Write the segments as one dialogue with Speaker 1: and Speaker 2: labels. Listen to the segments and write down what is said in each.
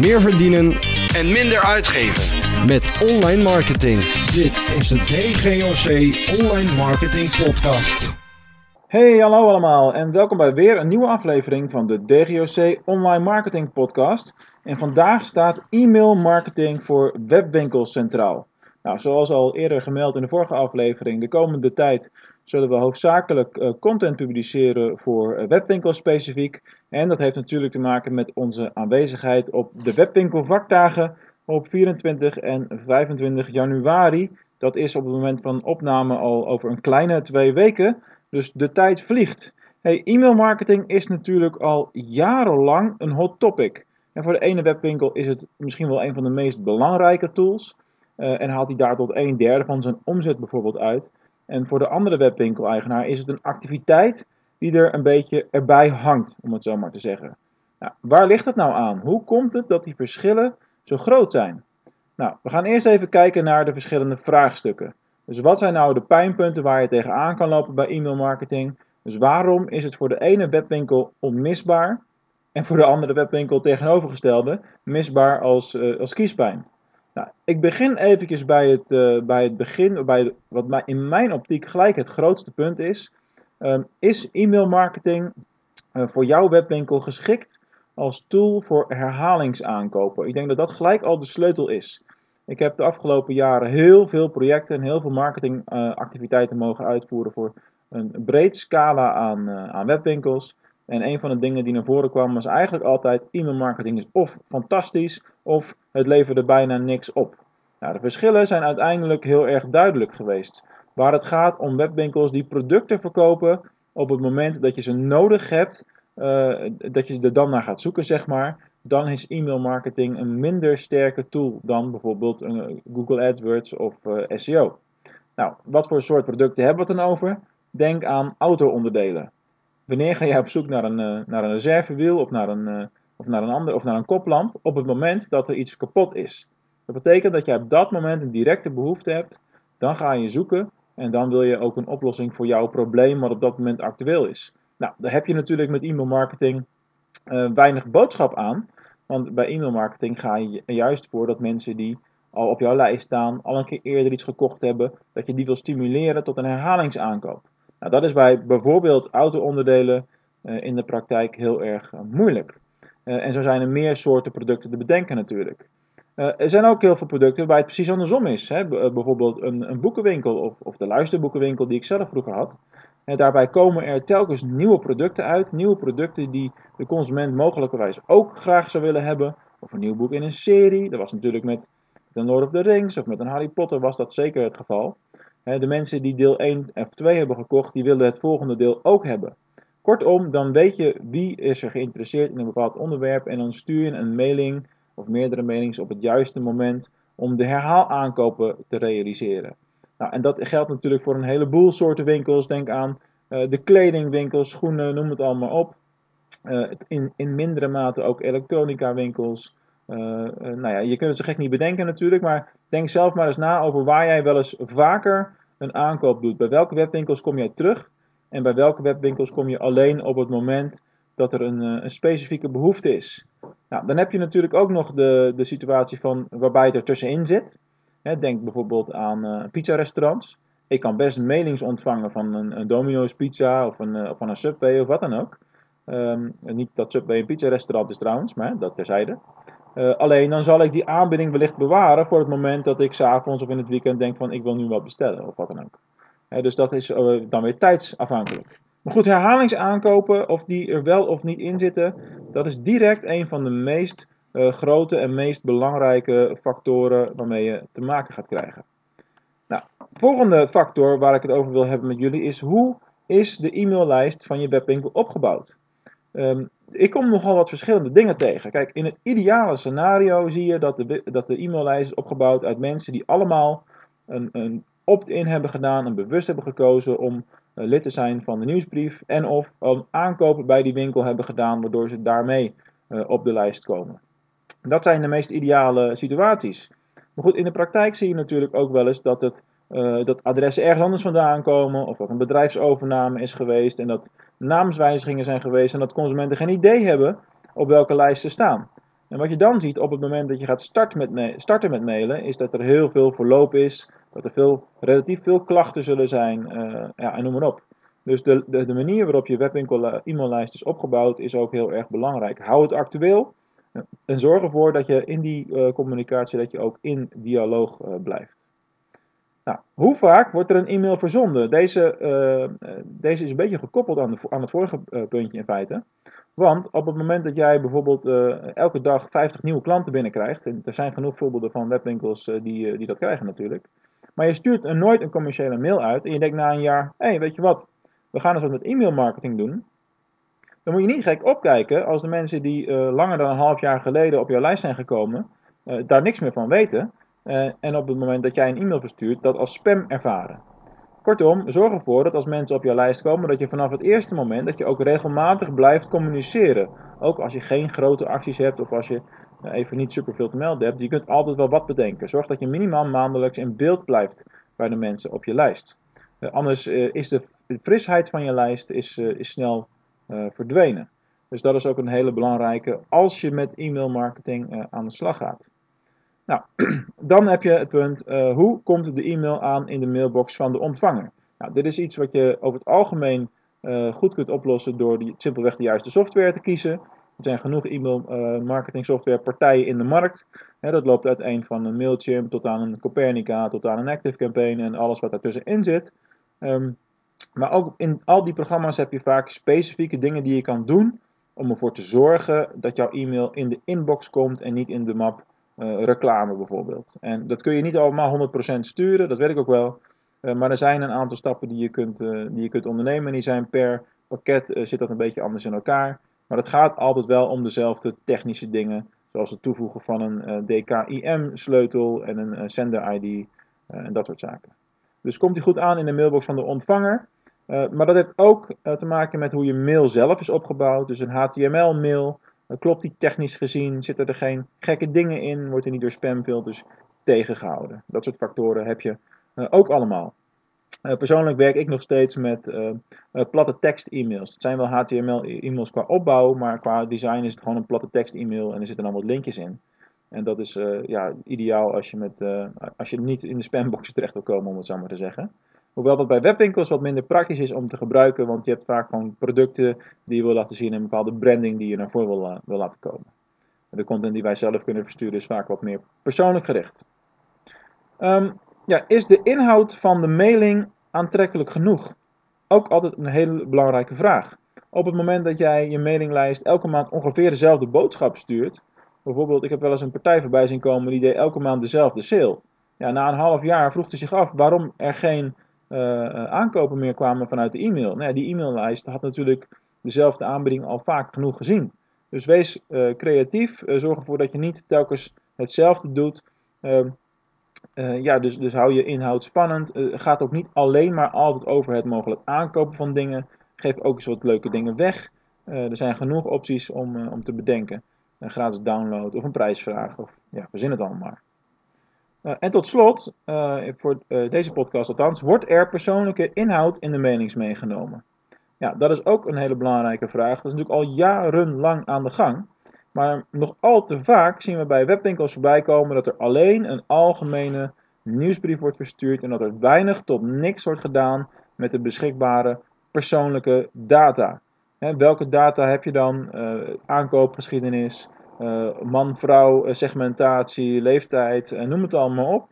Speaker 1: meer verdienen
Speaker 2: en minder uitgeven.
Speaker 1: met online marketing.
Speaker 3: Dit is de DGOC Online Marketing Podcast.
Speaker 4: Hey, hallo allemaal en welkom bij weer een nieuwe aflevering van de DGOC Online Marketing Podcast. En vandaag staat e-mail marketing voor webwinkels centraal. Nou, zoals al eerder gemeld in de vorige aflevering, de komende tijd zullen we hoofdzakelijk eh, content publiceren voor uh, webwinkels specifiek. En dat heeft natuurlijk te maken met onze aanwezigheid op de webwinkel vakdagen op 24 en 25 januari. Dat is op het moment van opname al over een kleine twee weken. Dus de tijd vliegt. Hey, e-mail marketing is natuurlijk al jarenlang een hot topic. En voor de ene webwinkel is het misschien wel een van de meest belangrijke tools. Uh, en haalt hij daar tot een derde van zijn omzet bijvoorbeeld uit. En voor de andere webwinkel-eigenaar is het een activiteit die er een beetje erbij hangt, om het zo maar te zeggen. Nou, waar ligt het nou aan? Hoe komt het dat die verschillen zo groot zijn? Nou, we gaan eerst even kijken naar de verschillende vraagstukken. Dus wat zijn nou de pijnpunten waar je tegenaan kan lopen bij e-mail marketing? Dus waarom is het voor de ene webwinkel onmisbaar en voor de andere webwinkel tegenovergestelde misbaar als, uh, als kiespijn? Nou, ik begin eventjes bij het, uh, bij het begin, bij wat in mijn optiek gelijk het grootste punt is. Um, is e-mail marketing uh, voor jouw webwinkel geschikt als tool voor herhalingsaankopen? Ik denk dat dat gelijk al de sleutel is. Ik heb de afgelopen jaren heel veel projecten en heel veel marketingactiviteiten mogen uitvoeren voor een breed scala aan, uh, aan webwinkels. En een van de dingen die naar voren kwam was eigenlijk altijd e-mail marketing is of fantastisch of het leverde bijna niks op. Nou, de verschillen zijn uiteindelijk heel erg duidelijk geweest. Waar het gaat om webwinkels die producten verkopen op het moment dat je ze nodig hebt, uh, dat je er dan naar gaat zoeken, zeg maar, dan is e-mail marketing een minder sterke tool dan bijvoorbeeld een Google AdWords of uh, SEO. Nou, wat voor soort producten hebben we het dan over? Denk aan auto-onderdelen. Wanneer ga je op zoek naar een, uh, naar een reservewiel of naar een, uh, of, naar een ander, of naar een koplamp? Op het moment dat er iets kapot is. Dat betekent dat je op dat moment een directe behoefte hebt. Dan ga je zoeken en dan wil je ook een oplossing voor jouw probleem wat op dat moment actueel is. Nou, daar heb je natuurlijk met e-mail marketing uh, weinig boodschap aan. Want bij e-mail marketing ga je juist voor dat mensen die al op jouw lijst staan, al een keer eerder iets gekocht hebben, dat je die wil stimuleren tot een herhalingsaankoop. Nou, dat is bij bijvoorbeeld auto-onderdelen uh, in de praktijk heel erg uh, moeilijk. Uh, en zo zijn er meer soorten producten te bedenken natuurlijk. er zijn ook heel veel producten waarbij het precies andersom is. Hè? bijvoorbeeld een, een, boekenwinkel of, of, de luisterboekenwinkel die ik zelf vroeger had. Daarbij komen er telkens nieuwe producten uit. Nieuwe producten die de consument mogelijkerwijs ook graag zou willen hebben. Of een nieuw boek in een serie. Dat was natuurlijk met The Lord of the Rings of met een Harry Potter was dat zeker het geval. De mensen die deel 1 of 2 hebben gekocht, die willen het volgende deel ook hebben. Kortom, dan weet je wie is er geïnteresseerd in een bepaald onderwerp en dan stuur je een mailing of meerdere mailings op het juiste moment om de herhaalaankopen te realiseren. Nou, en dat geldt natuurlijk voor een heleboel soorten winkels. Denk aan uh, de kledingwinkels, schoenen, noem het allemaal op. Uh, in, in mindere mate ook elektronica winkels. Uh, nou ja, je kunt het zo gek niet bedenken natuurlijk, maar denk zelf maar eens na over waar jij wel eens vaker een aankoop doet. Bij welke webwinkels kom jij terug en bij welke webwinkels kom je alleen op het moment dat er een, een specifieke behoefte is. Nou, dan heb je natuurlijk ook nog de, de situatie van waarbij het er tussenin zit. Denk bijvoorbeeld aan uh, pizza-restaurants. Ik kan best mailings ontvangen van een, Domino's pizza of, een, van een Subway of wat dan ook. Um, niet dat Subway een pizza-restaurant is trouwens, maar dat terzijde. Uh, alleen dan zal ik die aanbieding wellicht bewaren voor het moment dat ik s'avonds of in het weekend denk van ik wil nu wat bestellen of wat dan ook. Dus dat is dan weer tijdsafhankelijk. Maar goed, herhalingsaankopen, of die er wel of niet in zitten, dat is direct een van de meest uh, grote en meest belangrijke factoren waarmee je te maken gaat krijgen. Nou, volgende factor waar ik het over wil hebben met jullie is hoe is de e-maillijst van je webwinkel opgebouwd? Um, ik kom nogal wat verschillende dingen tegen. Kijk, in het ideale scenario zie je dat de, dat de e-maillijst is opgebouwd uit mensen die allemaal een, een opt-in hebben gedaan en bewust hebben gekozen om uh, lid te zijn van de nieuwsbrief en of een aankopen bij die winkel hebben gedaan waardoor ze daarmee uh, op de lijst komen. Dat zijn de meest ideale situaties. Maar goed, in de praktijk zie je natuurlijk ook wel eens dat, het, uh, dat adressen ergens anders vandaan komen, of dat een bedrijfsovername is geweest en dat naamswijzigingen zijn geweest en dat consumenten geen idee hebben op welke lijst ze staan. En wat je dan ziet op het moment dat je gaat starten met, starten met mailen, is dat er heel veel verloop is, dat er veel, relatief veel klachten zullen zijn, uh, ja, en noem maar op. Dus de, de, de, manier waarop je webwinkel e-maillijst is opgebouwd is ook heel erg belangrijk. Hou het actueel en zorg ervoor dat je in die communicatie dat je ook in dialoog blijft. Nou, hoe vaak wordt er een e-mail verzonden? Deze, uh, deze is een beetje gekoppeld aan, de, aan het vorige puntje in feite. Want op het moment dat jij bijvoorbeeld elke dag 50 nieuwe klanten binnenkrijgt, en er zijn genoeg voorbeelden van webwinkels die, die dat krijgen natuurlijk, maar je stuurt er nooit een commerciële mail uit en je denkt na een jaar, hé, hey, weet je wat, we gaan eens wat met e-mail marketing doen, dan moet je niet gek opkijken als de mensen die langer dan een half jaar geleden op jouw lijst zijn gekomen, daar niks meer van weten. Uh, en op het moment dat jij een e-mail verstuurt, dat als spam ervaren. Kortom, zorg ervoor dat als mensen op jouw lijst komen, dat je vanaf het eerste moment dat je ook regelmatig blijft communiceren. Ook als je geen grote acties hebt of als je even niet superveel te melden hebt, je kunt altijd wel wat bedenken. Zorg dat je minimaal maandelijks in beeld blijft bij de mensen op je lijst. anders is de frisheid van je lijst is, snel verdwenen. Dus dat is ook een hele belangrijke als je met e-mail marketing aan de slag gaat. Nou, dan heb je het punt, uh, hoe komt de e-mail aan in de mailbox van de ontvanger? Nou, dit is iets wat je over het algemeen goed kunt oplossen door die, simpelweg de juiste software te kiezen. Er zijn genoeg e-mail marketing software partijen in de markt. dat loopt uiteen van een Mailchimp tot aan een Copernica, tot aan een Active Campaign en alles wat daartussenin zit. Um, maar ook in al die programma's heb je vaak specifieke dingen die je kan doen om ervoor te zorgen dat jouw e-mail in de inbox komt en niet in de map uh, reclame bijvoorbeeld. En dat kun je niet allemaal 100% sturen, dat weet ik ook wel. Uh, maar er zijn een aantal stappen die je kunt, uh, die je kunt ondernemen. En die zijn per pakket zit dat een beetje anders in elkaar. Maar het gaat altijd wel om dezelfde technische dingen. Zoals het toevoegen van een DKIM sleutel en een sender ID en dat soort zaken. Dus komt die goed aan in de mailbox van de ontvanger. Maar dat heeft ook te maken met hoe je mail zelf is opgebouwd. Dus een HTML-mail, klopt die technisch gezien? Zitten er geen gekke dingen in? Wordt er niet door spamfilters tegengehouden? Dat soort factoren heb je ook allemaal. persoonlijk werk ik nog steeds met platte tekst-e-mails. Het zijn wel HTML-e-mails qua opbouw, maar qua design is het gewoon een platte tekst-e-mail en er zitten dan wat linkjes in. En dat is ja, ideaal als je, met, als je niet in de spamboxen terecht wil komen, om het zo maar te zeggen. Hoewel dat bij webwinkels wat minder praktisch is om te gebruiken, want je hebt vaak gewoon producten die je wil laten zien en een bepaalde branding die je naar voren wil, laten komen. De content die wij zelf kunnen versturen is vaak wat meer persoonlijk gericht. Um, ja, is de inhoud van de mailing aantrekkelijk genoeg? Ook altijd een hele belangrijke vraag. Op het moment dat jij je mailinglijst elke maand ongeveer dezelfde boodschap stuurt, bijvoorbeeld ik heb wel eens een partij voorbij zien komen die deed elke maand dezelfde sale. Ja, na een half jaar vroeg hij zich af waarom er geen aankopen meer kwamen vanuit de e-mail. Nou die e-maillijst had natuurlijk dezelfde aanbieding al vaak genoeg gezien. Dus wees uh, creatief, zorg ervoor dat je niet telkens hetzelfde doet. Ehm, ja, dus, dus hou je inhoud spannend. gaat ook niet alleen maar altijd over het mogelijk aankopen van dingen. Geef ook eens wat leuke dingen weg. er zijn genoeg opties om, om te bedenken. Een gratis download of een prijsvraag of ja, verzin het allemaal maar. Uh, en tot slot, uh, voor uh, deze podcast althans, wordt er persoonlijke inhoud in de menings meegenomen? Ja, dat is ook een hele belangrijke vraag. Dat is natuurlijk al jarenlang aan de gang. Maar nog al te vaak zien we bij webwinkels voorbij komen dat er alleen een algemene nieuwsbrief wordt verstuurd en dat er weinig tot niks wordt gedaan met de beschikbare persoonlijke data. Welke data heb je dan? aankoopgeschiedenis, man-vrouw eh, segmentatie, leeftijd, uh, noem het allemaal op.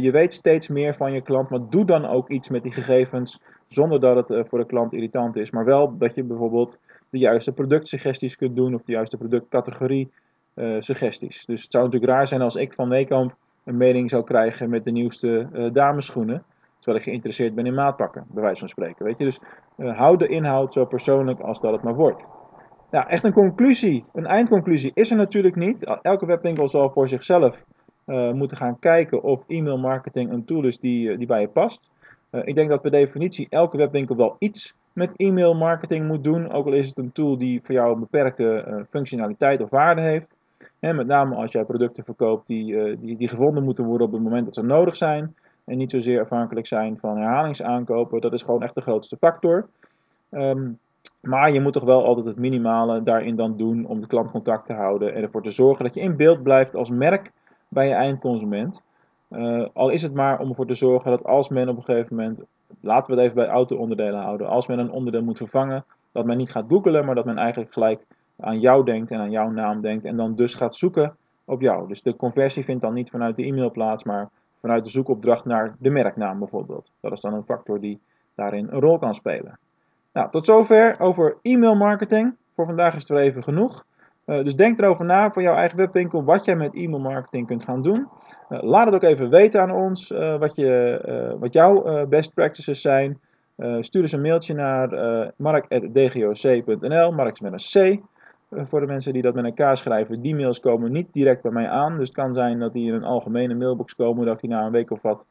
Speaker 4: je weet steeds meer van je klant, maar doe dan ook iets met die gegevens zonder dat het voor de klant irritant is. Maar wel dat je bijvoorbeeld de juiste productsuggesties kunt doen of de juiste productcategorie suggesties. Dus het zou natuurlijk raar zijn als ik van Weekamp een mening zou krijgen met de nieuwste dameschoenen. Terwijl ik geïnteresseerd ben in maatpakken, bij wijze van spreken. Weet je? Dus hou de inhoud zo persoonlijk als dat het maar wordt. Ja, echt een conclusie, een eindconclusie is er natuurlijk niet. Elke webwinkel zal voor zichzelf uh, moeten gaan kijken of e-mail marketing een tool is die, eh, die bij je past. Uh, ik denk dat per definitie elke webwinkel wel iets met e-mail marketing moet doen. Ook al is het een tool die voor jou een beperkte functionaliteit of waarde heeft. En met name als jij producten verkoopt die, die, die gevonden moeten worden op het moment dat ze nodig zijn. En niet zozeer afhankelijk zijn van herhalingsaankopen. Dat is gewoon echt de grootste factor. Um, Maar je moet toch wel altijd het minimale daarin dan doen om de klant contact te houden en ervoor te zorgen dat je in beeld blijft als merk bij je eindconsument. Uh, al is het maar om ervoor te zorgen dat als men op een gegeven moment, laten we het even bij auto-onderdelen houden, als men een onderdeel moet vervangen, dat men niet gaat googelen, maar dat men eigenlijk gelijk aan jou denkt en aan jouw naam denkt en dan dus gaat zoeken op jou. Dus de conversie vindt dan niet vanuit de e-mail plaats, maar vanuit de zoekopdracht naar de merknaam bijvoorbeeld. Dat is dan een factor die daarin een rol kan spelen. Nou, tot zover over e-mail marketing. Voor vandaag is het even genoeg. Uh, dus denk erover na voor jouw eigen webwinkel wat jij met e-mail marketing kunt gaan doen. Uh, laat het ook even weten aan ons uh, wat, je, wat jouw best practices zijn. stuur eens een mailtje naar mark.dgoc.nl, mark met een C. voor de mensen die dat met elkaar schrijven, die mails komen niet direct bij mij aan. Dus het kan zijn dat die in een algemene mailbox komen, dat ik die na een week of wat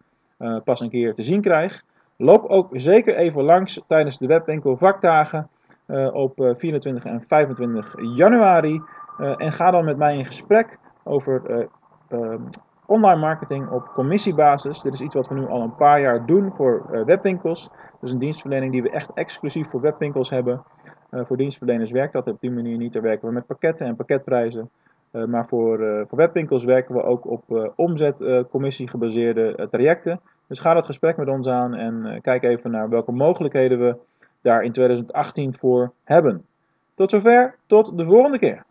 Speaker 4: pas een keer te zien krijg. Loop ook zeker even langs tijdens de webwinkel vakdagen uh, op 24 en 25 januari. Uh, en ga dan met mij in gesprek over uh, online marketing op commissiebasis. Dit is iets wat we nu al een paar jaar doen voor webwinkels. Dus een dienstverlening die we echt exclusief voor webwinkels hebben. voor dienstverleners werkt dat op die manier niet. Daar werken we met pakketten en pakketprijzen. maar voor, voor webwinkels werken we ook op omzetcommissie gebaseerde trajecten. Dus ga dat gesprek met ons aan en kijk even naar welke mogelijkheden we daar in 2018 voor hebben. Tot zover, tot de volgende keer.